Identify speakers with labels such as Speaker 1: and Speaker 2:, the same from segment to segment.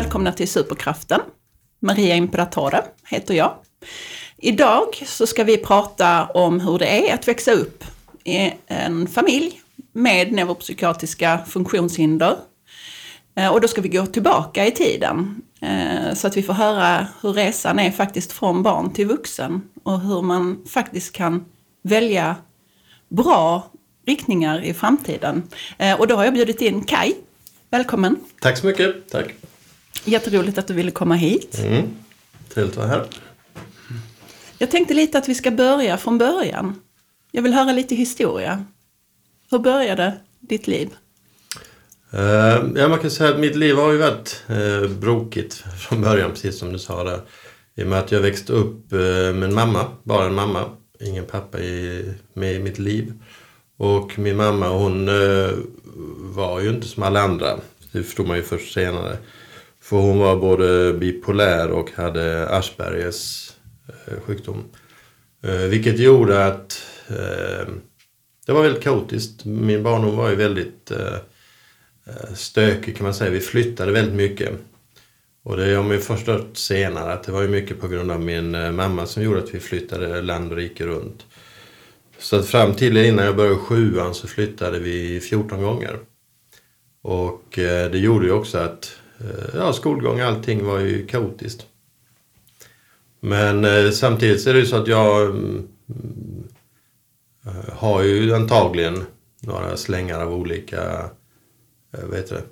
Speaker 1: välkomna till Superkraften. Maria Imperatore heter jag. Idag så ska vi prata om hur det är att växa upp i en familj med neuropsykiatriska funktionshinder. Eh, och då ska vi gå tillbaka i tiden eh, så att vi får höra hur resan är faktiskt från barn till vuxen och hur man faktiskt kan välja bra riktningar i framtiden. Eh, och då har jag bjudit in Kai. Välkommen!
Speaker 2: Tack så mycket! Tack!
Speaker 1: Jätteroligt att du ville komma hit.
Speaker 2: Mm. Trevligt att vara här.
Speaker 1: Jag tänkte lite att vi ska börja från början. Jag vill höra lite historia. Hur började ditt liv?
Speaker 2: Uh, ja, man kan säga att mitt liv har ju varit uh, brokigt från början, precis som du sa där. I och med att jag växte upp uh, med en mamma, bara en mamma. Ingen pappa i, med i mitt liv. Och min mamma hon var ju inte som alla andra. Det förstod man ju först senare. För hon var både bipolär och hade Aspergers eh, sjukdom. Eh, vilket gjorde att eh, det var väldigt kaotiskt. Min barndom var ju väldigt stökig kan man säga. Vi flyttade väldigt mycket. Och det har man ju förstått senare att det var ju mycket på grund av min mamma som gjorde att vi flyttade land och rike runt. Så att fram till innan jag började sjuan så flyttade vi 14 gånger. Och det gjorde ju också att ja, skolgång allting var ju kaotiskt. Men eh, samtidigt så är det ju så att jag mm, har ju antagligen några slängar av olika, vad heter det?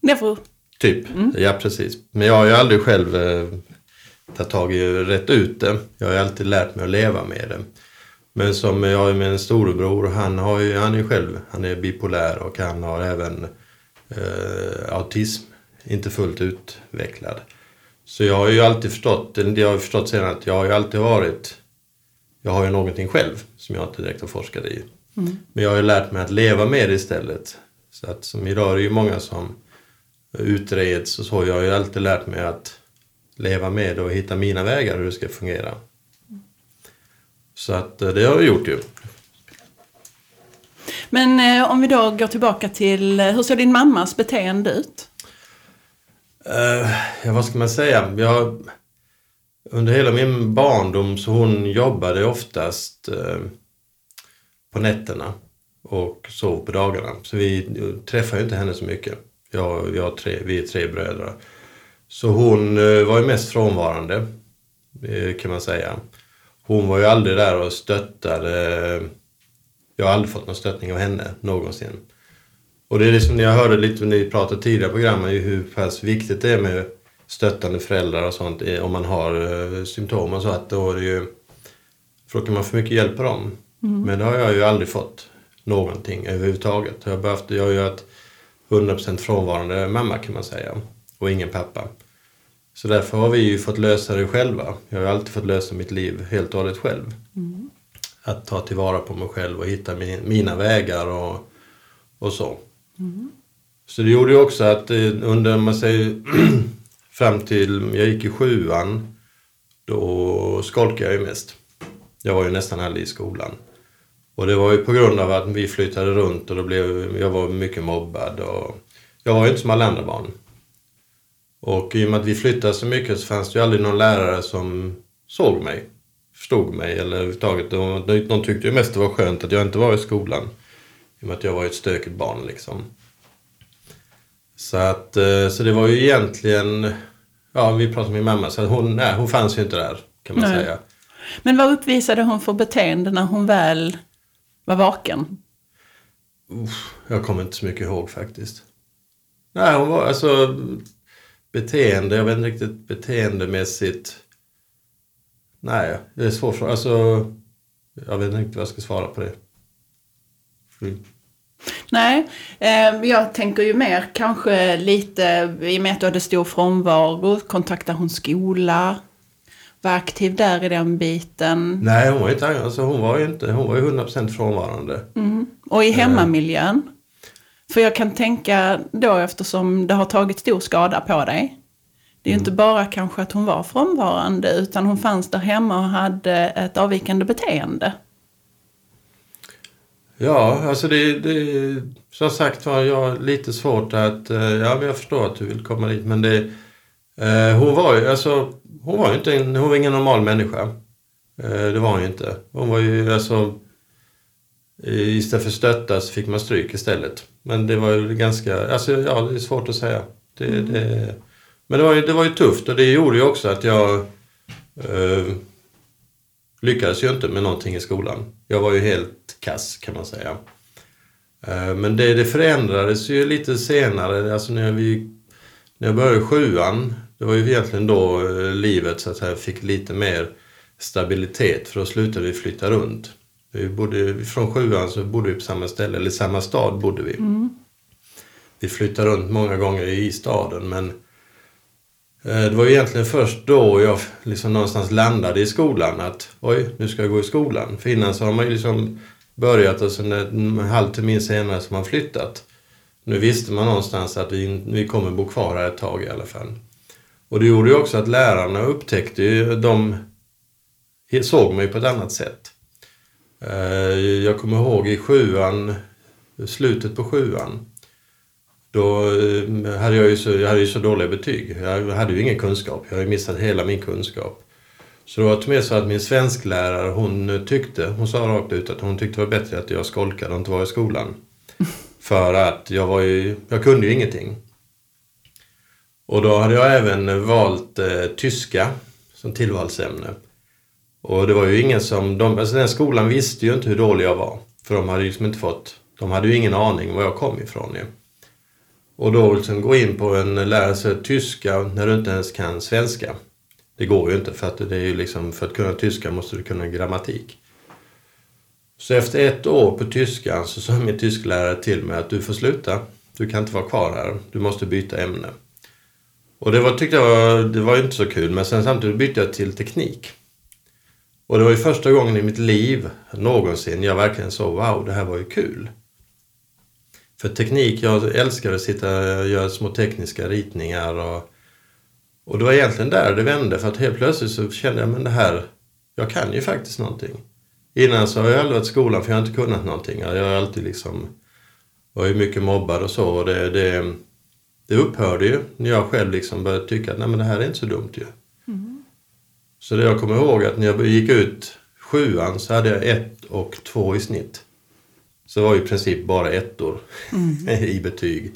Speaker 1: Neuro.
Speaker 2: Typ, mm. ja precis. Men jag har ju aldrig själv tagit tag i rätt ut det. Jag har ju alltid lärt mig att leva med det. Men som jag har med en storebror, han, har ju, han är själv han är bipolär och han har även eh, autism, inte fullt utvecklad. Så jag har ju alltid förstått, det har jag förstått sen att jag har ju alltid varit, jag har ju någonting själv som jag inte direkt har forskat i. Mm. Men jag har ju lärt mig att leva med det istället. Så att som idag är det ju många som utreds och så. Jag har ju alltid lärt mig att leva med och hitta mina vägar hur det ska fungera. Så att eh, det har vi gjort ju.
Speaker 1: Men eh, om vi då går tillbaka till, eh, hur såg din mammas beteende ut?
Speaker 2: Uh, ja, vad ska man säga? Jag, under hela min barndom så hon jobbade oftast uh, på nätterna och sov på dagarna. Så vi träffade inte henne så mycket. Jag, jag tre, vi är tre bröder. Så hon uh, var ju mest frånvarande, kan man säga hon var ju aldrig där och stöttade. Jag har aldrig fått någon stöttning av henne någonsin. Och det är liksom, jag hörde lite när ni pratade tidigare i programmet hur pass viktigt det är med stöttande föräldrar och sånt om man har uh, symptom och så att då är det ju för då kan man få mycket hjälp av dem. Mm. Men det har jag ju aldrig fått någonting överhuvudtaget. Jag behövt, jag har ju haft 100% frånvarande mamma kan man säga och ingen pappa. Så därför har vi ju fått lösa det själva. Jag har alltid fått lösa mitt liv helt och hållet själv. Mm. Att ta tillvara på mig själv och hitta min, mina vägar och, och så. Mm. Så det gjorde ju också att eh, under, man säger, fram till jag gick i sjuan, då skolkade jag ju mest. Jag var ju nästan aldrig i skolan. Och det var ju på grund av att vi flyttade runt och då blev, jag var mycket mobbad. Och jag var ju inte som alla andra barn. Och i och med att vi flyttade så mycket så fanns det ju aldrig någon lärare som såg mig, förstod mig eller överhuvudtaget. De tyckte ju mest det var skönt att jag inte var i skolan. I och med att jag var ett stökigt barn liksom. Så att, eh, så det var ju egentligen, ja vi pratade med min mamma, så hon, nej, hon fanns ju inte där kan man nej. säga.
Speaker 1: Men vad uppvisade hon för beteende när hon väl var vaken?
Speaker 2: Jag kommer inte så mycket ihåg faktiskt. Nej, hon var alltså beteende, jag vet inte riktigt beteendemässigt. Nej, det är svårt. Alltså, jag vet inte vad jag ska svara på det.
Speaker 1: Mm. Nej, eh, jag tänker ju mer kanske lite, i och med att du hade stor frånvaro, kontaktade hon skola? Var aktiv där i den biten?
Speaker 2: Nej, hon var inte, alltså hon var ju inte, hon var ju 100% frånvarande.
Speaker 1: Mm. Och i eh. hemmamiljön? För jag kan tänka då eftersom det har tagit stor skada på dig. Det är ju mm. inte bara kanske att hon var frånvarande utan hon fanns där hemma och hade ett avvikande beteende.
Speaker 2: Ja, alltså det, det som sagt var jag lite svårt att, eh, ja men jag förstår att du vill komma dit men det, eh, hon var ju alltså, hon var ju inte en, hon var ingen normal människa. Eh, det var hon ju inte. Hon var ju alltså, istället för stötta så fick man stryk istället. Men det var ju ganska, alltså ja det är svårt att säga. Det, mm. det, men det var, ju, det var ju tufft och det gjorde ju också att jag eh, lyckades ju inte med någonting i skolan. Jag var ju helt kass kan man säga. Eh, men det, det förändrades ju lite senare, alltså när, vi, när jag började sjuan, det var ju egentligen då eh, livet så att säga, fick lite mer stabilitet för då slutade vi flytta runt. Vi bodde, från sjuan så bodde vi på samma ställe, eller samma stad bodde vi. Mm. Vi flyttade runt många gånger i staden men Eh, det var egentligen först då jag liksom någonstans landade i skolan att oj, nu ska jag gå i skolan. För innan så har man ju liksom börjat och sen en halv termin senare så har man flyttat. Nu visste man någonstans att vi, vi kommer bo kvar här ett tag i alla fall. Och det gjorde ju också att lärarna upptäckte ju, de såg mig på ett annat sätt. Eh, jag kommer ihåg i sjuan, slutet på sjuan, då eh, hade jag ju så, jag hade ju så dåliga betyg. Jag hade ju ingen kunskap. Jag hade missat hela min kunskap. Så det var till med så att min svensklärare, hon tyckte, hon sa rakt ut att hon tyckte det var bättre att jag skolkade och inte var i skolan. För att jag var ju, jag kunde ju ingenting. Och då hade jag även valt eh, tyska som tillvalsämne. Och det var ju ingen som, de, alltså den skolan visste ju inte hur dålig jag var. För de hade ju liksom inte fått, de hade ju ingen aning var jag kom ifrån ju. Och då liksom gå in på en lära sig tyska när du inte ens kan svenska. Det går ju inte för att det är ju liksom, för att kunna tyska måste du kunna grammatik. Så efter ett år på tyskan så sa min tysklärare till mig att du får sluta. Du kan inte vara kvar här. Du måste byta ämne. Och det var, tyckte jag var, det var inte så kul men sen samtidigt bytte jag till teknik. Och det var ju första gången i mitt liv någonsin jag verkligen såg wow, det här var ju kul. För teknik, jag älskar att sitta och göra små tekniska ritningar och, och det var egentligen där det vände för att helt plötsligt så kände jag men det här, jag kan ju faktiskt någonting. Innan så har jag aldrig varit i skolan för jag har inte kunnat någonting. Jag har alltid liksom, var ju mycket mobbad och så och det, det, det upphörde ju när jag själv liksom började tycka att nej men det här är inte så dumt ju. Mm. Så det jag kommer ihåg att när jag gick ut sjuan så hade jag ett och två i snitt. Så det var i princip bara ettor mm. i betyg.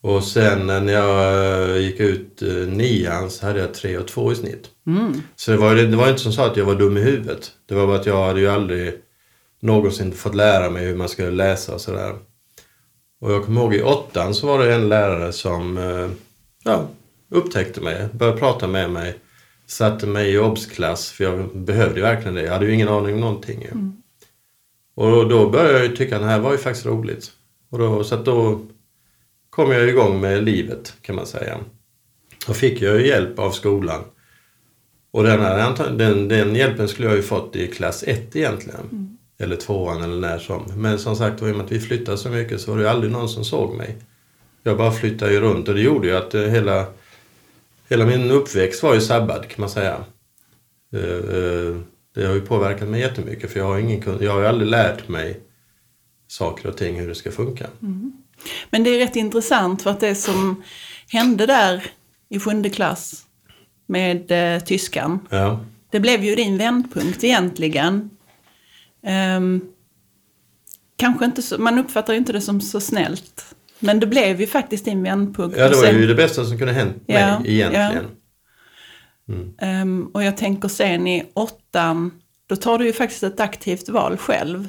Speaker 2: Och sen när jag eh, gick ut eh, nian så hade jag tre och två i snitt. Mm. Så det var, det var inte som så att jag var dum i huvudet. Det var bara att jag hade ju aldrig någonsin fått lära mig hur man skulle läsa och sådär. Och jag kommer ihåg i åttan så var det en lärare som eh, ja, upptäckte mig, började prata med mig, satte mig i obsklass för jag behövde verkligen det. Jag hade ju ingen aning om någonting. Mm. Och då började jag tycka att det här var ju faktiskt roligt. Och då, så då kom jag igång med livet kan man säga. Då fick jag ju hjälp av skolan. Och den, här, den, den hjälpen skulle jag ju fått i klass 1 egentligen. Mm. Eller tvåan eller när som. Men som sagt, i och med att vi flyttade så mycket så var det ju aldrig någon som såg mig. Jag bara flyttade ju runt och det gjorde ju att eh, hela, hela min uppväxt var ju sabbad kan man säga. Det har ju påverkat mig jättemycket för jag har, ingen, jag har ju aldrig lärt mig saker och ting hur det ska funka. Mm.
Speaker 1: Men det är rätt intressant för att det som hände där i sjunde klass med eh, tyskan, ja. det blev ju din vändpunkt egentligen. Um, kanske inte så, man uppfattar inte det som så snällt. Men det blev ju faktiskt din vändpunkt.
Speaker 2: Ja, det var ju det bästa som kunde hänt ja, mig egentligen. Ja.
Speaker 1: Mm. Um, och jag tänker sen i åttan, då tar du ju faktiskt ett aktivt val själv.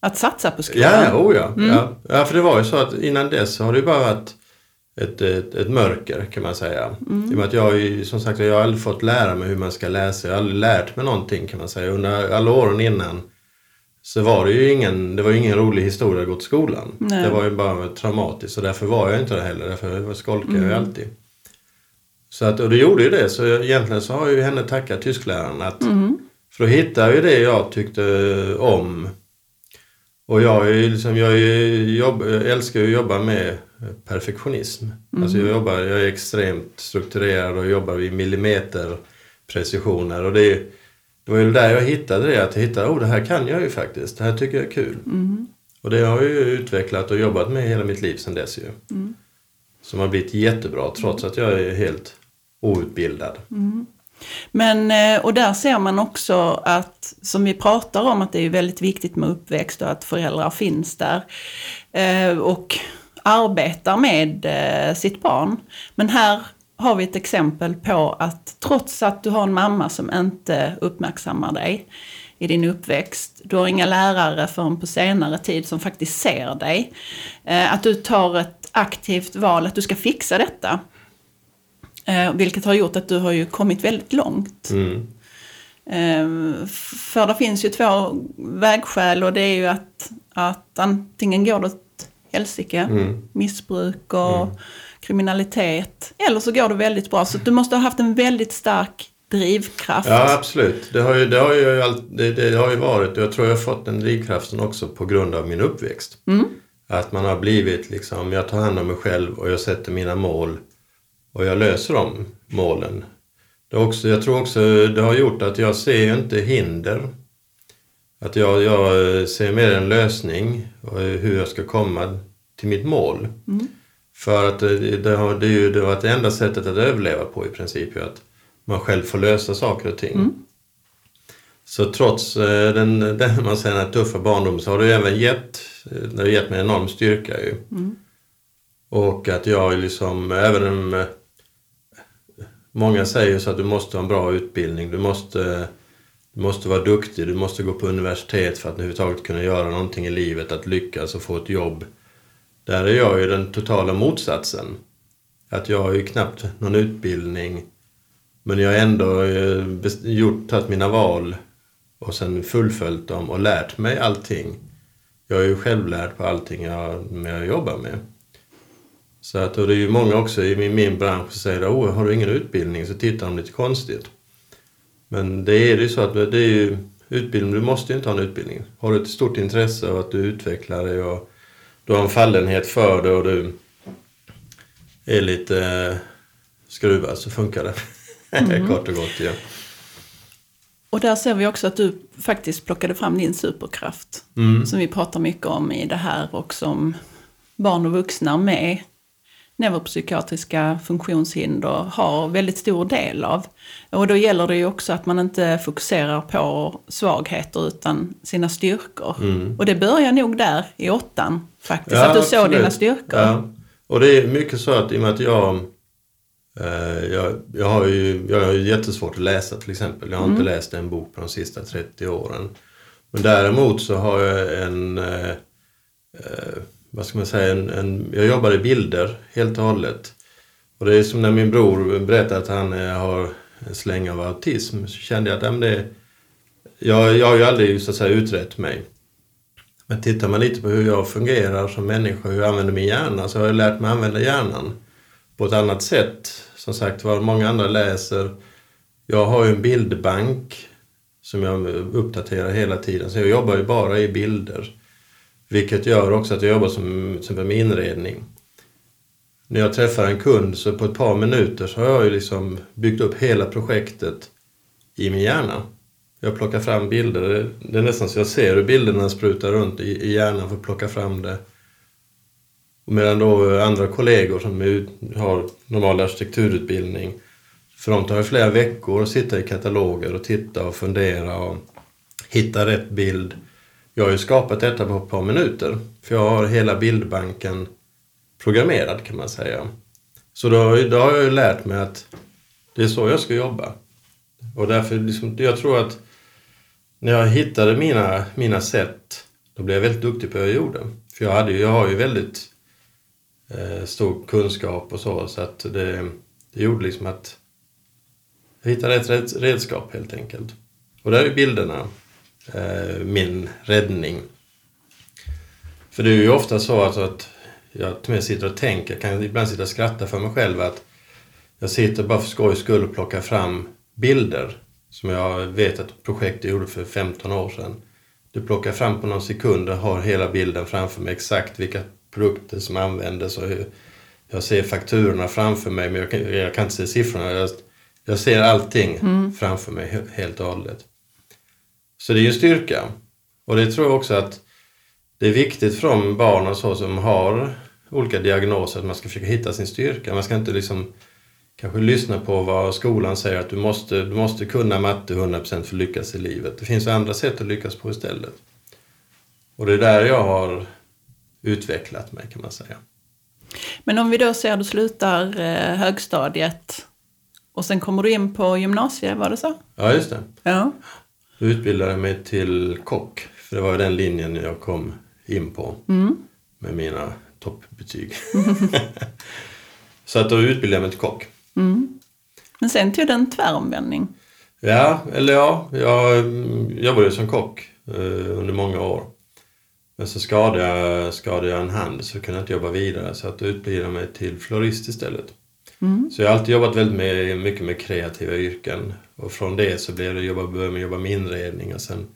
Speaker 1: Att satsa på skolan.
Speaker 2: Ja, oh ja. Mm. ja. Ja, för det var ju så att innan dess har det ju bara varit ett, ett, ett mörker kan man säga. Mm. I och med att jag som sagt jag har aldrig fått lära mig hur man ska läsa. Jag har aldrig lärt mig någonting kan man säga. Under alla åren innan så var det ju ingen, det var ingen rolig historia att gå till skolan. Nej. Det var ju bara traumatiskt och därför var jag inte det heller. Därför skolkade mm. jag alltid. Så att, och det gjorde ju det, så egentligen så har ju henne tackat tyskläraren. Att, mm. För då hittade jag ju det jag tyckte om. Och jag, är liksom, jag, jobb, jag älskar ju att jobba med perfektionism. Mm. Alltså jag, jobbar, jag är extremt strukturerad och jobbar i millimeter precisioner. Och det är, det var ju där jag hittade det, att jag hittade, oh det här kan jag ju faktiskt, det här tycker jag är kul. Och det har jag ju utvecklat och jobbat med hela mitt liv sedan dess ju. Som har blivit jättebra trots att jag är helt outbildad. Mm.
Speaker 1: Men, eh, och där ser man också att, som vi pratar om, att det är väldigt viktigt med uppväxt och att föräldrar finns där. Eh, och arbetar med eh, sitt barn. Men här har vi ett exempel på att trots att du har en mamma som inte uppmärksammar dig i din uppväxt, du har inga lärare förrän på senare tid som faktiskt ser dig, att du tar ett aktivt val att du ska fixa detta. Eh, vilket har gjort att du har ju kommit väldigt långt.
Speaker 2: Mm.
Speaker 1: Eh, för det finns ju två vägskäl och det är ju att, att antingen går det åt helsike,
Speaker 2: Mm.
Speaker 1: missbruk och kriminalitet. Eller så går det väldigt bra. Så du måste ha haft en väldigt stark drivkraft.
Speaker 2: Ja, absolut. Det har ju, det har ju, all, det, det har ju varit, jag tror jag har fått den drivkraften också på grund av min uppväxt. Att man har blivit liksom, jag tar hand om mig själv och jag sätter mina mål och jag löser de målen. Det också, jag tror också det har gjort att jag ser inte hinder. Att jag, jag ser mer en lösning och hur jag ska komma till mitt mål. För att det, det, har, det, är ju, det varit det enda sättet att överleva på i princip. Att man själv får lösa saker och ting. Så trots eh, den, den man säger, den här tuffa barndomen så har det även gett, eh, det har gett mig enorm styrka ju. Och att jag liksom, även om eh, Många säger ju så att du måste ha en bra utbildning, du måste, du måste vara duktig, du måste gå på universitet för att överhuvudtaget kunna göra någonting i livet, att lyckas och få ett jobb. Där är jag ju den totala motsatsen. Att jag har ju knappt någon utbildning men jag har ändå eh, gjort, tagit mina val och sen fullföljt dem och lärt mig allting. Jag är ju självlärd på allting jag, jag jobbar med. Så att, och det är ju många också i min, min bransch som säger oh, har du ingen utbildning så tittar de lite konstigt. Men det är ju så att det är ju utbildning, du måste ju inte ha en utbildning. Har du ett stort intresse och att du utvecklar dig och du har en fallenhet för det och du är lite eh, skruvad så funkar det. Kort och gott ja.
Speaker 1: Och där ser vi också att du faktiskt plockade fram din superkraft. Som vi pratar mycket om i det här och som barn och vuxna med neuropsykiatriska funktionshinder har väldigt stor del av. Och då gäller det ju också att man inte fokuserar på svagheter utan sina styrkor. Och det börjar nog där i åttan faktiskt, att du såg
Speaker 2: absolut.
Speaker 1: dina styrkor.
Speaker 2: Ja. Och det är mycket så att i och med att jag eh, jag, jag har ju jag har ju jättesvårt att läsa till exempel. Jag har inte läst en bok på de sista 30 åren. Men däremot så har jag en, eh, eh, vad ska man säga, en, en, jag jobbar i bilder helt och hållet. Och det är som när min bror berättade att han eh, har en släng av autism så kände jag att ja, men det, jag, jag har ju aldrig så att säga utrett mig. Men tittar man lite på hur jag fungerar som människa, hur jag använder min hjärna, så har jag lärt mig använda hjärnan på ett annat sätt. Som sagt var, många andra läser. Jag har ju en bildbank som jag uppdaterar hela tiden, så jag jobbar ju bara i bilder. Vilket gör också att jag jobbar som, som med inredning. När jag träffar en kund så på ett par minuter så har jag ju liksom byggt upp hela projektet i min hjärna. Jag plockar fram bilder. Det- är nästan så jag ser hur bilderna sprutar runt i, i hjärnan för att plocka fram det. Och medan då andra kollegor som är, har normal arkitekturutbildning, för de tar flera veckor att sitta i kataloger och titta och fundera och hitta rätt bild. Jag har ju skapat detta på ett par minuter, för jag har hela bildbanken programmerad kan man säga. Så då, då har jag ju lärt mig att det är så jag ska jobba. Och därför, liksom, jag tror att när jag hittade mina, mina sätt, då blev jag väldigt duktig på vad jag gjorde. För jag, hade, ju- jag har ju väldigt eh, stor kunskap och så, så att det, det gjorde liksom att jag hittade ett redskap helt enkelt. Och där är bilderna eh, min räddning. För det är ju ofta så alltså att jag till och med sitter och tänker, jag kan ibland sitta och skratta för mig själv att jag sitter bara för skojs skull och plockar fram bilder som jag vet att projektet gjorde för 15 år sedan. Du plockar fram på någon sekund och har hela bilden framför mig exakt vilka produkter som användes och hur jag ser fakturorna framför mig men jag kan, jag kan inte se siffrorna. Jag, jag ser allting framför mig he- helt och hållet. Så det är ju en styrka. Och det tror jag också att det är viktigt från barn och så som har olika diagnoser att man ska försöka hitta sin styrka. Man ska inte liksom kanske lyssna på vad skolan säger att du måste, du måste kunna matte 100% för att lyckas i livet. Det finns andra sätt att lyckas på istället. Och det är där jag har utvecklat mig kan man säga.
Speaker 1: Men om vi då ser att du slutar eh, högstadiet och sen kommer du in på gymnasiet, var det så?
Speaker 2: Ja, just det.
Speaker 1: Ja.
Speaker 2: Då utbildade jag mig till kock. För det var ju den linjen jag kom in på
Speaker 1: Mm.
Speaker 2: med mina toppbetyg. så att då utbildade jag mig till kock.
Speaker 1: Mm. Men sen tog det en tväromvändning.
Speaker 2: Ja, eller ja, jag jobbade som kock eh, under många år. Men så skadade jag, skadade jag en hand så kunde jag inte jobba vidare så att då utbildade jag mig till florist istället.
Speaker 1: Mm.
Speaker 2: Så jag har alltid jobbat väldigt med, mycket med kreativa yrken och från det så blev det jobba, började jag jobba med inredning och sen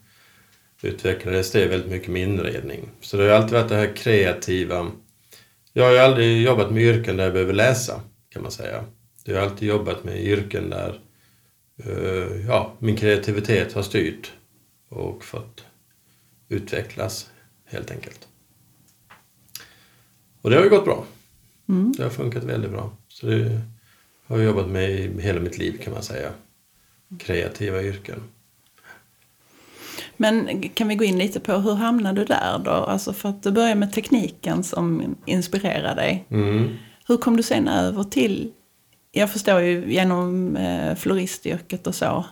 Speaker 2: utvecklades det väldigt mycket med inredning. Så det har alltid varit det här kreativa. Jag har ju aldrig jobbat med yrken där jag behöver läsa kan man säga. Jag har alltid jobbat med yrken där eh, ja, min kreativitet har styrt och fått utvecklas helt enkelt. Och det har ju gått bra.
Speaker 1: Mm.
Speaker 2: Det har funkat väldigt bra. Så det har jag jobbat med i hela mitt liv kan man säga. Kreativa yrken.
Speaker 1: Men kan vi gå in lite på hur hamnade du där då? Alltså för att du började med tekniken som inspirerade dig.
Speaker 2: Mm.
Speaker 1: Hur kom du sen över till, jag förstår ju genom eh, floristyrket och så.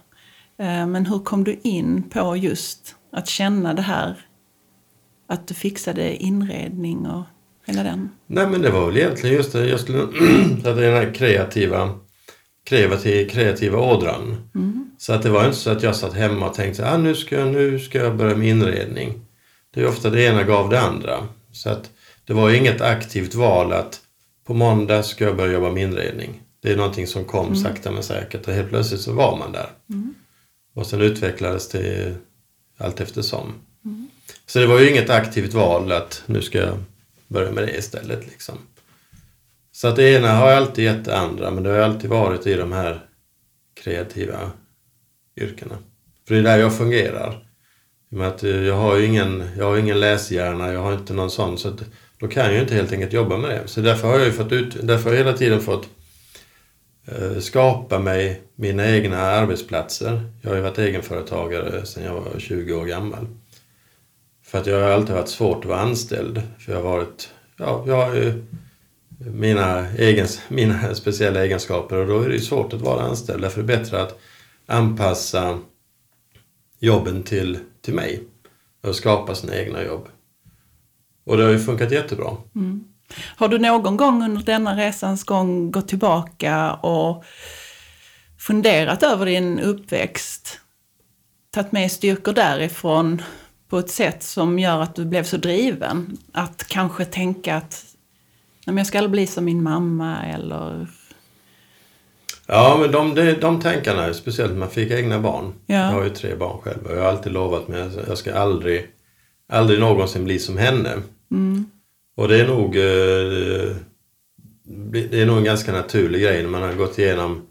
Speaker 1: Eh, men hur kom du in på just att känna det här att du fixade inredning och hela den?
Speaker 2: Nej men det var väl egentligen just det, jag skulle, att den här kreativa, kreativa, kreativa ådran.
Speaker 1: Mm.
Speaker 2: Så att det var inte så att jag satt hemma och tänkte ah, nu, ska jag, nu ska jag börja med inredning. Det är ofta det ena gav det andra. Så att det var inget aktivt val att på måndag ska jag börja jobba med inredning. Det är någonting som kom sakta men säkert och helt plötsligt så var man där. Och sen utvecklades det allt eftersom. Så det var ju inget aktivt val att nu ska jag börja med det istället. Liksom. Så att det ena har alltid gett det andra men det har alltid varit i de här kreativa yrkena. För det är där jag fungerar. I och med att jag har ju ingen, jag har ingen läshjärna, jag har inte någon sån så att då kan jag ju inte helt enkelt jobba med det. Så därför har jag ju fått ut, därför har jag hela tiden fått eh, skapa mig mina egna arbetsplatser. Jag har ju varit egenföretagare sedan jag var 20 år gammal. För att jag har alltid varit svårt att vara anställd. För jag har varit, ja, jag har ju mina, egens, mina speciella egenskaper och då är det ju svårt att vara anställd. Därför är det bättre att anpassa jobben till, till mig och skapa sina egna jobb. Och det har ju funkat jättebra. Mm.
Speaker 1: Har du någon gång under denna resans gång gått tillbaka och funderat över din uppväxt? Tagit med styrkor därifrån på ett sätt som gör att du blev så driven? Att kanske tänka att "Nej, jag ska aldrig bli som min mamma eller...
Speaker 2: Ja, men de, de, de tankarna, speciellt när man fick egna barn.
Speaker 1: Ja.
Speaker 2: Jag har ju tre barn själv och jag har alltid lovat mig att jag ska aldrig, aldrig någonsin bli som henne. Och det är nog eh, det är nog en ganska naturlig grej när man har gått igenom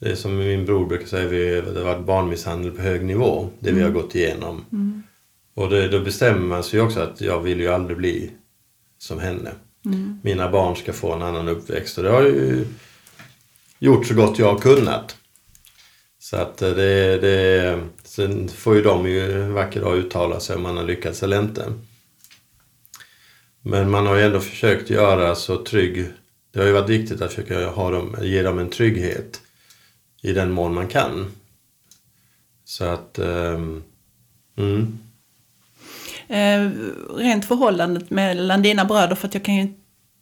Speaker 2: det som min bror brukar säga, vi, det har varit barnmisshandel på hög nivå, det vi har gått igenom. Och det, då bestämmer man sig också att jag vill ju aldrig bli som henne. Mina barn ska få en annan uppväxt och det har jag ju gjort så gott jag har kunnat. Så att det, det, sen får ju de ju en vacker dag uttala sig om man har lyckats eller inte. Men man har ju ändå försökt göra så trygg, det har ju varit viktigt att försöka ha dem, ge dem en trygghet i den mån man kan. Så att, ehm, mm.
Speaker 1: Eh, rent förhållandet mellan dina bröder, för att jag kan ju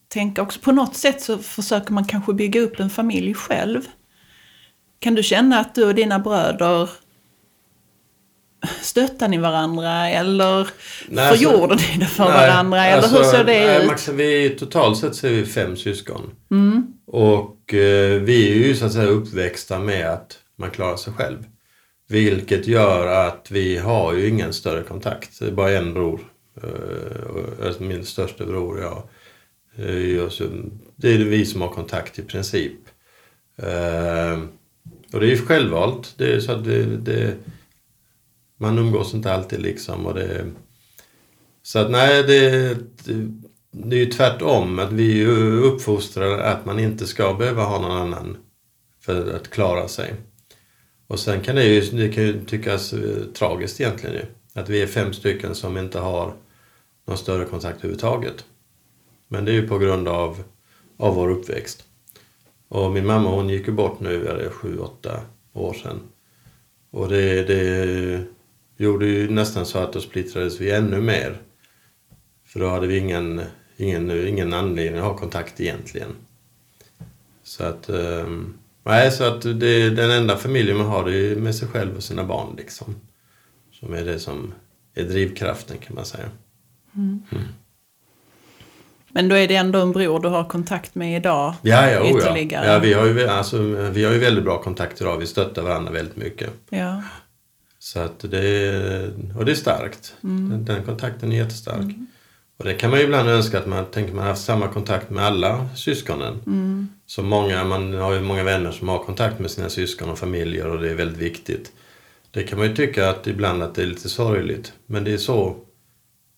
Speaker 1: tänka också på något sätt så försöker man kanske bygga upp en familj själv. Kan du känna att du och dina bröder stöttar ni varandra eller
Speaker 2: Nej, alltså-
Speaker 1: förgjorde ni det för
Speaker 2: Nej,
Speaker 1: varandra? Eller hur
Speaker 2: alltså,
Speaker 1: såg det
Speaker 2: nej,
Speaker 1: ut?
Speaker 2: Max, vi, totalt sett så är vi fem syskon.
Speaker 1: Mm.
Speaker 2: Och eh, vi är ju så att säga uppväxta med att man klarar sig själv. Vilket gör att vi har ju ingen större kontakt. Det är bara en bror. Eh, alltså min största bror och jag. Eh, det är vi som har kontakt i princip. Eh, och det är ju självvalt. Det är så att det, det, Man umgås inte alltid liksom. Och det, så att nej, det, det, det är ju tvärtom. Att vi uppfostrar att man inte ska behöva ha någon annan för att klara sig. Och sen kan det ju, det kan ju tyckas eh, tragiskt egentligen ju. Att vi är fem stycken som inte har någon större kontakt överhuvudtaget. Men det är ju på grund av, av vår uppväxt. Och min mamma hon gick ju bort nu, är det sju, åtta år sedan. Och det, det gjorde ju nästan så att då splittrades vi ännu mer. För då hade vi ingen, ingen, ingen anledning att ha kontakt egentligen. Så att, um, nej, så att det, den enda familjen man har är med sig själv och sina barn liksom. Som är det som är drivkraften kan man säga. Mm. Mm.
Speaker 1: Men då är det ändå en bror du har kontakt med idag?
Speaker 2: Ja, ja, oh, ja. ja vi, har ju, alltså, vi har ju väldigt bra kontakt idag. Vi stöttar varandra väldigt mycket.
Speaker 1: Ja.
Speaker 2: Så att det, och det är starkt. Mm. Den, den, kontakten är jättestark. Mm. Och det kan man ju ibland önska att man tänker man har haft samma kontakt med alla syskonen. Mm. Så många, man har ju många vänner som har kontakt med sina syskon och familjer och det är väldigt viktigt. Det kan man ju tycka att ibland att det är lite sorgligt. Men det är så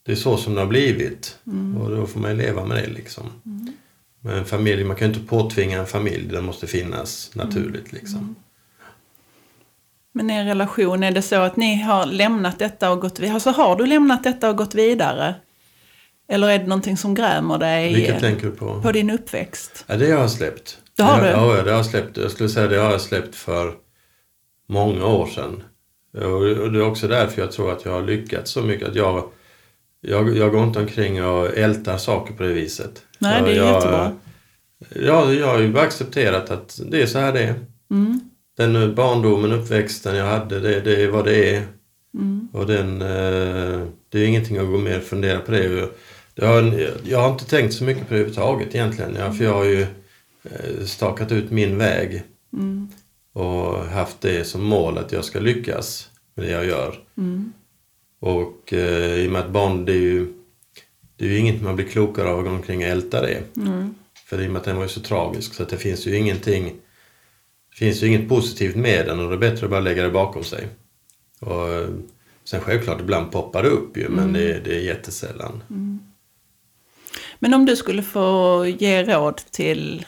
Speaker 2: det är så som det har blivit. Mm. Och då får man ju leva med det liksom. Mm. Men en familj, man kan ju inte påtvinga en familj. Den måste finnas naturligt liksom. Mm.
Speaker 1: Men er relation, är det så att ni har lämnat detta och gått vidare? Alltså har du lämnat detta och gått vidare? Eller är det någonting som grämer dig
Speaker 2: Vilket tänker du på?
Speaker 1: på din uppväxt?
Speaker 2: Ja, det har jag släppt.
Speaker 1: Det har du?
Speaker 2: Ja, det har jag släppt. Jag skulle säga det har jag släppt för många år sedan. Och det är också därför jag tror att jag har lyckats så mycket. Att jag jag, jag går inte omkring och ältar saker på det viset.
Speaker 1: Nej, det är
Speaker 2: jag,
Speaker 1: jättebra.
Speaker 2: Ja, jag har ju accepterat att det är så här det är. Mm. Den barndomen, uppväxten jag hade, det, det är vad det är. Mm. Och den, eh, det är ingenting att gå mer och fundera på det. Jag har, jag har inte tänkt så mycket på det överhuvudtaget egentligen. Ja, för jag har ju eh, stakat ut min väg. Mm. Och haft det som mål att jag ska lyckas med det jag gör. Mm. Och eh, i och med att barn, det är ju, det är ju inget man blir klokare av att gå omkring och älta det. Mm. För i och med att den var ju så tragisk så att det finns ju ingenting, det finns ju inget positivt med den och det är bättre att bara lägga det bakom sig. Och, eh, sen självklart, ibland poppar det upp ju, men mm. det, det är jättesällan. Mm.
Speaker 1: Men om du skulle få ge råd till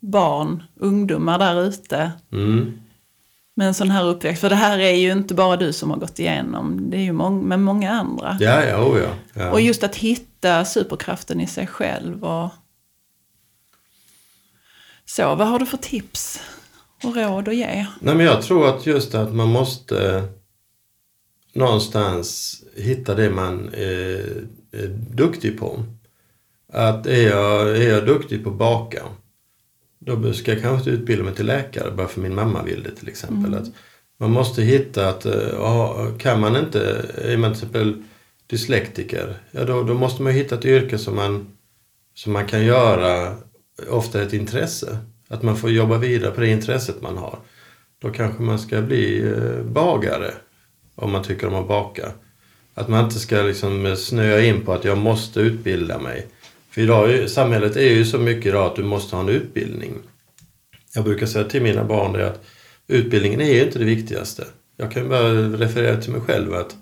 Speaker 1: barn, ungdomar där ute. Mm med en sån här uppväxt. För det här är ju inte bara du som har gått igenom, det är ju mång med många andra.
Speaker 2: Ja, ja, oh ja, ja.
Speaker 1: Och just att hitta superkraften i sig själv och så. Vad har du för tips och råd att ge?
Speaker 2: Nej, men jag tror att just att man måste någonstans hitta det man är, är duktig på. Att är jag, är jag duktig på att baka då ska jag kanske utbilda mig till läkare bara för min mamma vill det till exempel. Mm. Man måste hitta att, ja, kan man inte, är man till exempel dyslektiker, ja då, då måste man hitta ett yrke som man, som man kan göra, ofta ett intresse. Att man får jobba vidare på det intresset man har. Då kanske man ska bli eh, bagare om man tycker om att baka. Att man inte ska liksom snöa in på att jag måste utbilda mig. För idag, samhället är ju så mycket idag att du måste ha en utbildning. Jag brukar säga till mina barn det att utbildningen är ju inte det viktigaste. Jag kan bara referera till mig själv att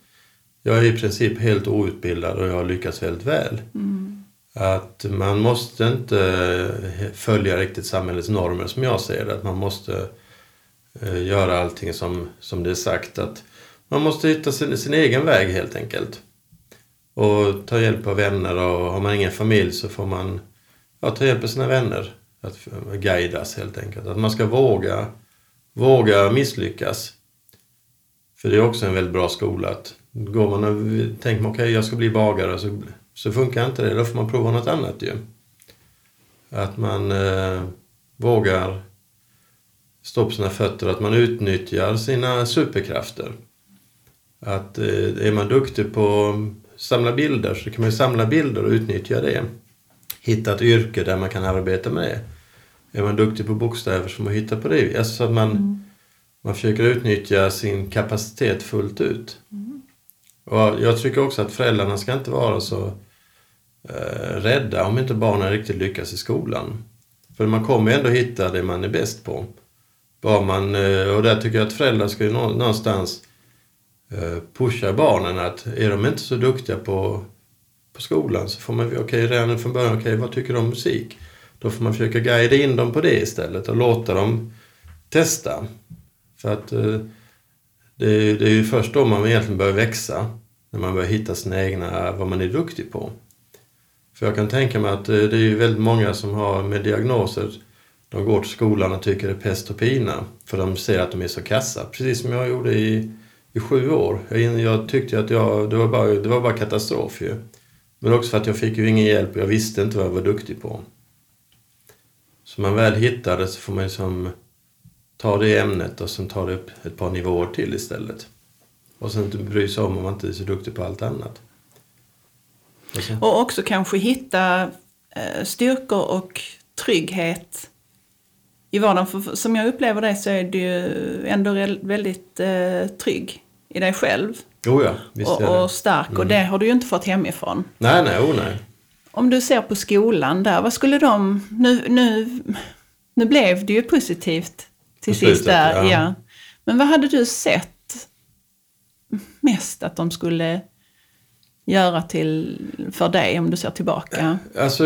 Speaker 2: jag är i princip helt outbildad och jag har lyckats väldigt väl. Mm. Att man måste inte följa riktigt samhällets normer som jag ser det. Att man måste eh, göra allting som, som det är sagt. Att man måste hitta sin, sin egen väg helt enkelt och ta hjälp av vänner och har man ingen familj så får man ja, ta hjälp av sina vänner. Att guidas helt enkelt. Att man ska våga, våga misslyckas. För det är också en väldigt bra skola. Att går man och tänker okej okay, jag ska bli bagare så, så funkar inte det. Då får man prova något annat ju. Att man eh, vågar stå på sina fötter, att man utnyttjar sina superkrafter. Att eh, är man duktig på samla bilder så kan man ju samla bilder och utnyttja det. Hitta ett yrke där man kan arbeta med det. Är man duktig på bokstäver så får man hitta på det. Alltså så att man, mm. man försöker utnyttja sin kapacitet fullt ut. Mm. Och jag tycker också att föräldrarna ska inte vara så eh, rädda om inte barnen riktigt lyckas i skolan. För man kommer ändå hitta det man är bäst på. Bara man, eh, och där tycker jag att föräldrar ska ju någonstans Eh, pushar barnen att är de inte så duktiga på, på skolan så får man, okej okay, redan från början, okej okay, vad tycker du om musik? Då får man försöka guida in dem på det istället och låta dem testa. För att det det, det är ju först då man egentligen börjar växa. När man börjar hitta sina egna, vad man är duktig på. För jag kan tänka mig att eh, det är ju väldigt många som har med diagnoser, de går till skolan och tycker det är pest och pina. För de ser att de är så kassa. Precis som jag gjorde i, i sju år. Jag, jag tyckte att jag, det, var bara, det var bara katastrof ju. Men också för att jag fick ju ingen hjälp och jag visste inte vad jag var duktig på. Så man väl hittar det så får man liksom ta det ämnet och sen ta det upp ett par nivåer till istället. Och sen inte bry sig om om man inte är så duktig på allt annat.
Speaker 1: Och, och också kanske hitta eh, styrkor och trygghet i vardagen. För som jag upplever det så är du ändå väldigt eh, trygg i dig själv.
Speaker 2: Oh ja, visst
Speaker 1: och, och stark. Mm. Och det har du ju inte fått hemifrån.
Speaker 2: Nej, nej, oh nej.
Speaker 1: Om du ser på skolan där, vad skulle de... Nu, nu, nu blev det ju positivt till sist där. Ja. ja. Men vad hade du sett mest att de skulle göra till, för dig om du ser tillbaka?
Speaker 2: Alltså,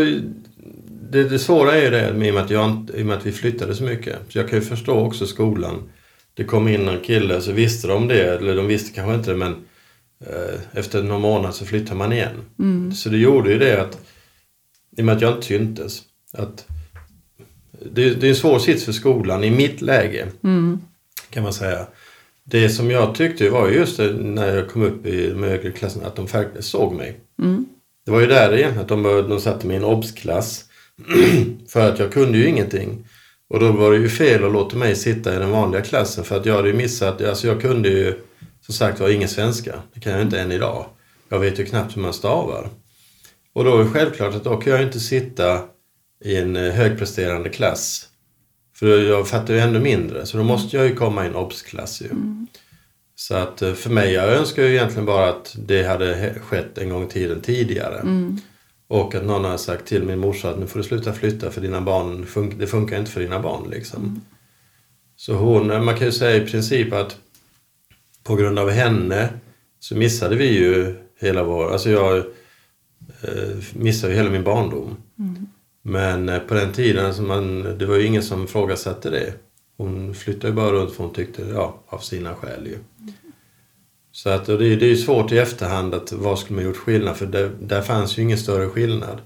Speaker 2: det, det svåra är ju det i och, med att jag, i med att vi flyttade så mycket. Så jag kan ju förstå också skolan. Det kom in en kille så visste de det, eller de visste kanske inte det men eh, efter några månader så flyttade man igen. Mm. Så det gjorde ju det att, i och med att jag inte syntes, att det, det är en svår sits för skolan i mitt läge. Mm. Kan man säga. Det som jag tyckte var just det, när jag kom upp i de högre klasserna, att de faktiskt såg mig. Mm. Det var ju där igen, att de, de satte mig i en obsklass. för att jag kunde ju ingenting. Och då var det ju fel att låta mig sitta i den vanliga klassen för att jag hade ju missat, alltså jag kunde ju som sagt var ingen svenska. Det kan jag inte än idag. Jag vet ju knappt hur man stavar. Och då är det självklart att då kan jag inte sitta i en eh, högpresterande klass. För jag fattar ju ännu mindre, så då måste jag ju komma i en obs-klass ju. Mm. Så att eh, för mig, jag önskar ju egentligen bara att det hade skett en gång i tiden tidigare. Mm. Och att någon har sagt till min morsa att nu får du sluta flytta för dina barn, det funkar inte för dina barn liksom. Mm. Så hon, man kan ju säga i princip att på grund av henne så missade vi ju hela vår, alltså jag eh, missade ju hela min barndom. Mm. Men eh, på den tiden, alltså man, det var ju ingen som ifrågasatte det. Hon flyttade ju bara runt för hon tyckte, ja, av sina skäl ju. Så att, det, det är svårt i efterhand att vad skulle man gjort skillnad för det, där fanns ju ingen större skillnad.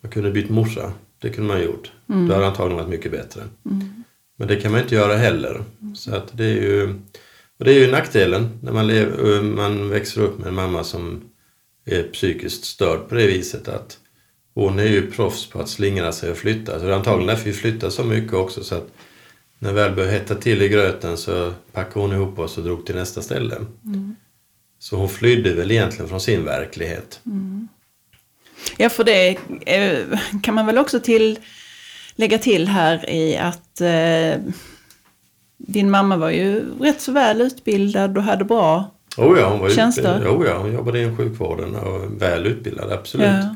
Speaker 2: Man kunde bytt morsa, det kunde man gjort. Mm. Då hade antagligen varit mycket bättre. Mm. Men det kan man inte göra heller. Så att det är ju, och det är ju nackdelen när man, lever, man växer upp med en mamma som är psykiskt störd på det viset att hon är ju proffs på att slingra sig och flytta. Så det är antagligen därför vi flyttar så mycket också. Så att när väl började hetta till i gröten så packade hon ihop oss och drog till nästa ställe. Mm. Så hon flydde väl egentligen från sin verklighet. Mm.
Speaker 1: Ja, för det kan man väl också till, lägga till här i att eh, din mamma var ju rätt så väl utbildad och hade bra
Speaker 2: oh ja, hon var
Speaker 1: tjänster.
Speaker 2: Oh ja, hon jobbade inom sjukvården och väl utbildad, absolut. Ja.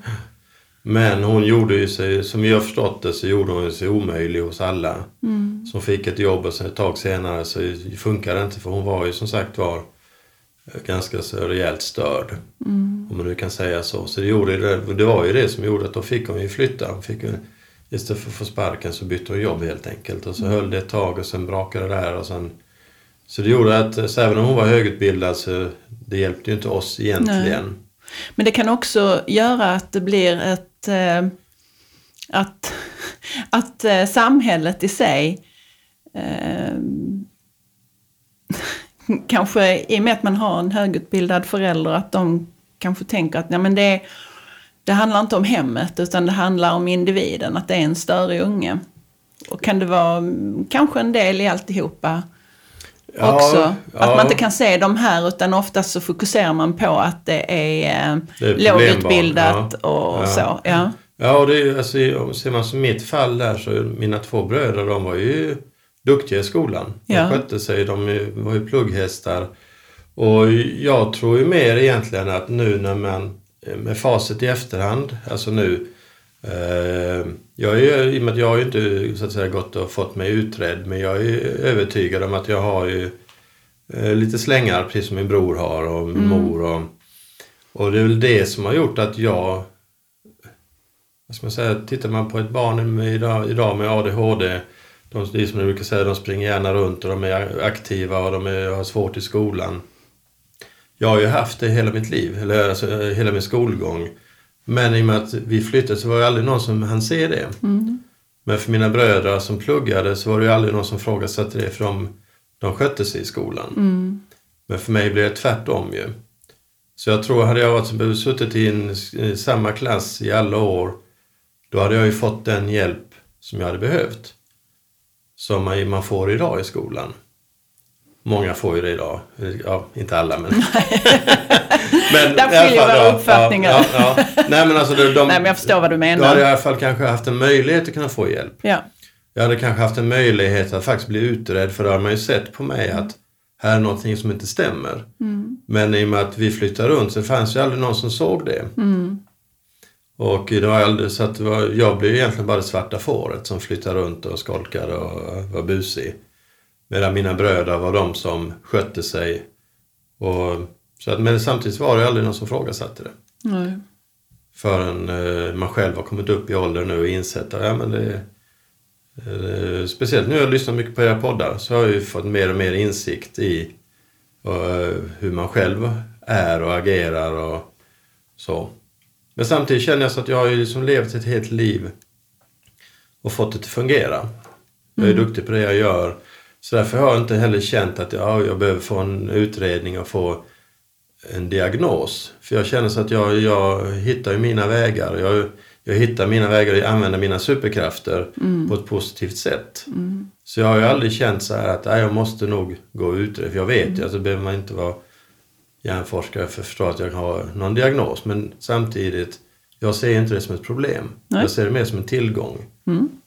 Speaker 2: Men hon gjorde ju sig, som vi har förstått det, så gjorde hon sig omöjlig hos alla. Mm. Som fick ett jobb och sen ett tag senare så funkade det inte för hon var ju som sagt var eh, ganska så rejält störd. Mm. Om man nu kan säga så. Så det, gjorde det, det var ju det som gjorde att då fick hon ju flytta. Hon fick, istället för att få sparken så bytte hon jobb helt enkelt. Och så mm. höll det ett tag och sen brakade det där och sen så det gjorde att, så även om hon var högutbildad så det hjälpte ju inte oss egentligen. Nej.
Speaker 1: Men det kan också göra att det blir ett eh, att, att eh, samhället i sig eh, kanske i och med att man har en högutbildad förälder att de kanske tänker att nej, men det, det handlar inte om hemmet utan det handlar om individen, att det är en större unge. Och kan det vara mm, kanske en del i alltihopa ja, också? Ja. Att man inte kan se de här utan oftast så fokuserar man på att det är, det är lågutbildat ja. och så. Ja.
Speaker 2: Ja, och det är, alltså, ser man som mitt fall där så mina två bröder de var ju duktiga i skolan. De ja. skötte sig, de var ju plugghästar. Och jag tror ju mer egentligen att nu när man med facit i efterhand, alltså nu eh, jag är, I och med att jag har ju inte så att säga, gått och fått mig utredd men jag är övertygad om att jag har ju eh, lite slängar, precis som min bror har och min mor. Och, och det är väl det som har gjort att jag... Vad ska man säga? Tittar man på ett barn med, idag, idag med ADHD, de, det är som jag brukar säga, de springer gärna runt och de är aktiva och de är, har svårt i skolan. Jag har ju haft det hela mitt liv, eller alltså, hela min skolgång. Men i och med att vi flyttade så var det aldrig någon som hann se det. Men för mina bröder som pluggade så var det ju aldrig någon som frågasatte det för de, de skötte sig i skolan. Men för mig blev det tvärtom ju. Så jag tror, hade jag varit, suttit i, en, i samma klass i alla år, då hade jag ju fått den hjälp som jag hade behövt. Som man, man får idag i skolan. Många får ju det idag. Ja, inte alla men... men
Speaker 1: Där skiljer våra
Speaker 2: ja,
Speaker 1: uppfattningar.
Speaker 2: Ja, ja. Nej men alltså de, de,
Speaker 1: Nej, men jag förstår vad du
Speaker 2: Då hade jag
Speaker 1: menar.
Speaker 2: i alla fall kanske haft en möjlighet att kunna få hjälp.
Speaker 1: Ja.
Speaker 2: Jag hade kanske haft en möjlighet att faktiskt bli utredd för då har man ju sett på mig att här är någonting som inte stämmer. Men i och med att vi flyttade runt så fanns ju aldrig någon som såg det. Och det var aldrig, så att det var, jag blev egentligen bara det svarta fåret som flyttade runt och skolkade och var busig. Medan mina bröder var de som skötte sig. Och, så att, men samtidigt var det aldrig någon som frågasatte det.
Speaker 1: Nej.
Speaker 2: Förrän eh, man själv har kommit upp i åldern nu och insett att ja, men det, eh, Speciellt nu jag lyssnat mycket på era poddar så har jag ju fått mer och mer insikt i eh, hur man själv är och agerar och så. Men samtidigt känner jag så att jag har ju liksom levt ett helt liv och fått det att fungera. Jag är duktig på det jag gör. Så därför har jag inte heller känt att jag, jag behöver få en utredning och få en diagnos. För jag känner så att jag, jag hittar mina vägar. Jag, jag hittar mina vägar och använder mina superkrafter på ett positivt sätt. Så jag har ju aldrig känt så här att nej, jag måste nog gå utreda. För jag vet ju, alltså behöver man inte vara hjärnforskare för att förstå att jag har någon diagnos. Men samtidigt, jag ser inte det som ett problem.
Speaker 1: Nej.
Speaker 2: Jag ser det mer som en tillgång.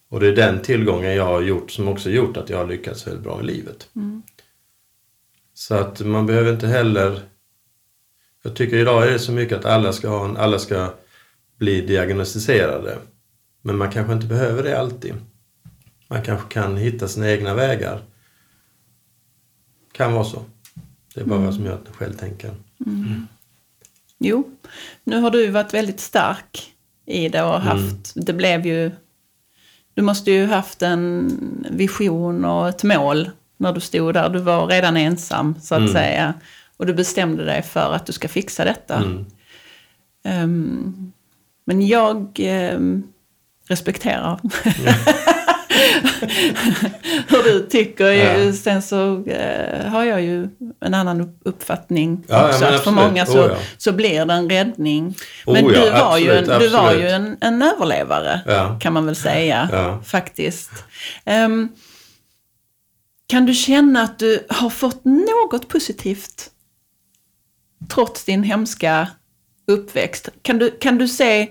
Speaker 2: Och det är den tillgången jag har gjort som också gjort att jag har lyckats väldigt bra i livet. Så att man behöver inte heller... Jag tycker idag är det så mycket att alla ska, ha en, alla ska bli diagnostiserade. Men man kanske inte behöver det alltid. Man kanske kan hitta sina egna vägar. Kan vara så. Det är bara vad som jag själv tänker.
Speaker 1: Jo, nu har du varit väldigt stark i det och haft, det blev ju, du måste ju haft en vision och ett mål när du stod där. Du var redan ensam så att säga. Och du bestämde dig för att du ska fixa detta.
Speaker 2: Mm.
Speaker 1: Ehm, men jag ehm, respekterar hur du tycker.
Speaker 2: Ja.
Speaker 1: Sen så eh, har jag ju en annan upp- uppfattning
Speaker 2: Ja, ja,
Speaker 1: också. att för
Speaker 2: absolut.
Speaker 1: många
Speaker 2: Oh,
Speaker 1: så,
Speaker 2: ja.
Speaker 1: så blir det en räddning.
Speaker 2: Oh,
Speaker 1: Men
Speaker 2: ja,
Speaker 1: du var ju, en,
Speaker 2: absolut,
Speaker 1: du var
Speaker 2: absolut.
Speaker 1: ju en, en överlevare,
Speaker 2: Ja.
Speaker 1: kan man väl säga.
Speaker 2: Ja.
Speaker 1: Faktiskt. Ehm, kan du känna att du har fått något positivt trots din hemska uppväxt? Kan du, kan du se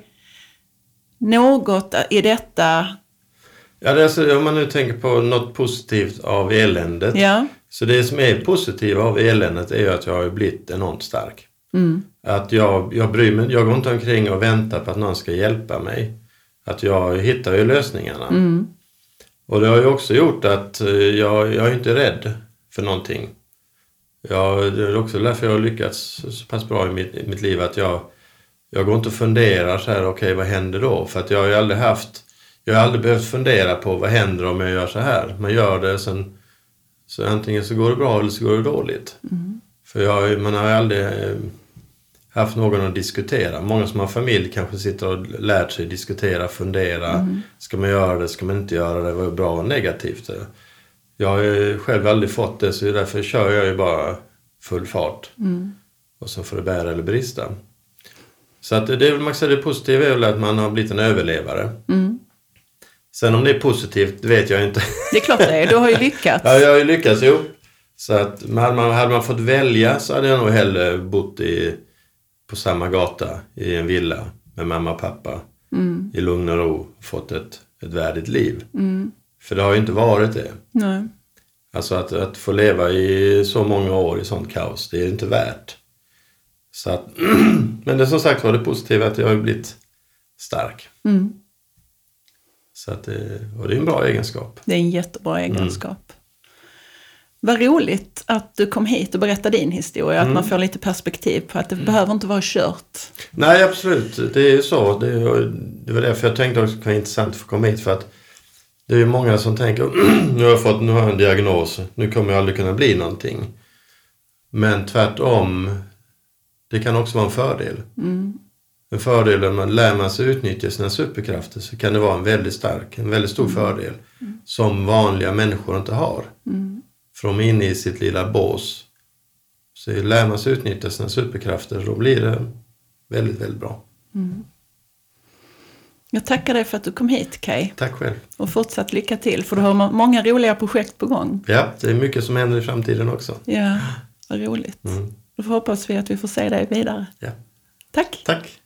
Speaker 1: något i detta?
Speaker 2: Ja, det är alltså, om man nu tänker på något positivt av eländet.
Speaker 1: Ja.
Speaker 2: Så det som är positivt av eländet är ju att jag har blivit enormt stark. Att jag, jag bryr mig, jag går inte omkring och väntar på att någon ska hjälpa mig. Att jag hittar ju lösningarna. Och det har ju också gjort att eh, jag, jag är inte rädd för någonting. Jag, det är också därför jag har lyckats så- pass bra i mitt, i mitt liv att jag, jag går inte och funderar så här, okej vad händer då? För att jag har ju aldrig haft, jag har aldrig behövt fundera på vad händer om jag gör så här. Man gör det sen, så antingen så går det bra eller så går det dåligt. För jag, man har ju aldrig eh, haft någon att diskutera. Många som har familj kanske sitter och lärt sig diskutera, fundera. Ska man göra det, ska man inte göra det, vad är bra och negativt? Jag har ju själv aldrig fått det så därför kör jag ju bara full fart. Och så får det bära eller brista. Så att det, är man säga det positiva är väl att man har blivit en överlevare. Sen om det är positivt, det vet jag inte.
Speaker 1: Det är klart det är, du har ju lyckats.
Speaker 2: Ja, jag har ju lyckats, jo. Så att hade man, hade man fått välja så hade jag nog hellre bott i, på samma gata i en villa med mamma och pappa i lugn och ro och fått ett, ett värdigt liv. För det har ju inte varit det.
Speaker 1: Nej.
Speaker 2: Alltså att, att få leva i så många år i sånt kaos, det är inte värt. Så att, men det som sagt var det positiva att jag har blivit stark. Så att det, och det är en bra egenskap.
Speaker 1: Det är en jättebra egenskap. Vad roligt att du kom hit och berättade din historia,
Speaker 2: Mm.
Speaker 1: att man får lite perspektiv på att det behöver inte vara kört.
Speaker 2: Nej, absolut. Det är ju så. Det, det var därför jag tänkte att det kan vara intressant att få komma hit. För att det är ju många som tänker, nu har jag fått nu har jag en diagnos, nu kommer jag aldrig kunna bli någonting. Men tvärtom, det kan också vara en fördel. En fördel om man lär man sig utnyttja sina superkrafter så kan det vara en väldigt stark, en väldigt stor fördel som vanliga människor inte har. För de är inne i sitt lilla bås. Så lär man sig utnyttja sina superkrafter då blir det väldigt, väldigt bra.
Speaker 1: Jag tackar dig för att du kom hit Kai
Speaker 2: Tack själv.
Speaker 1: och fortsatt lycka till för du har må- många roliga projekt på gång.
Speaker 2: Ja, det är mycket som händer i framtiden också.
Speaker 1: Ja, vad roligt.
Speaker 2: Mm.
Speaker 1: Då hoppas vi att vi får se dig vidare.
Speaker 2: Ja.
Speaker 1: Tack!
Speaker 2: Tack.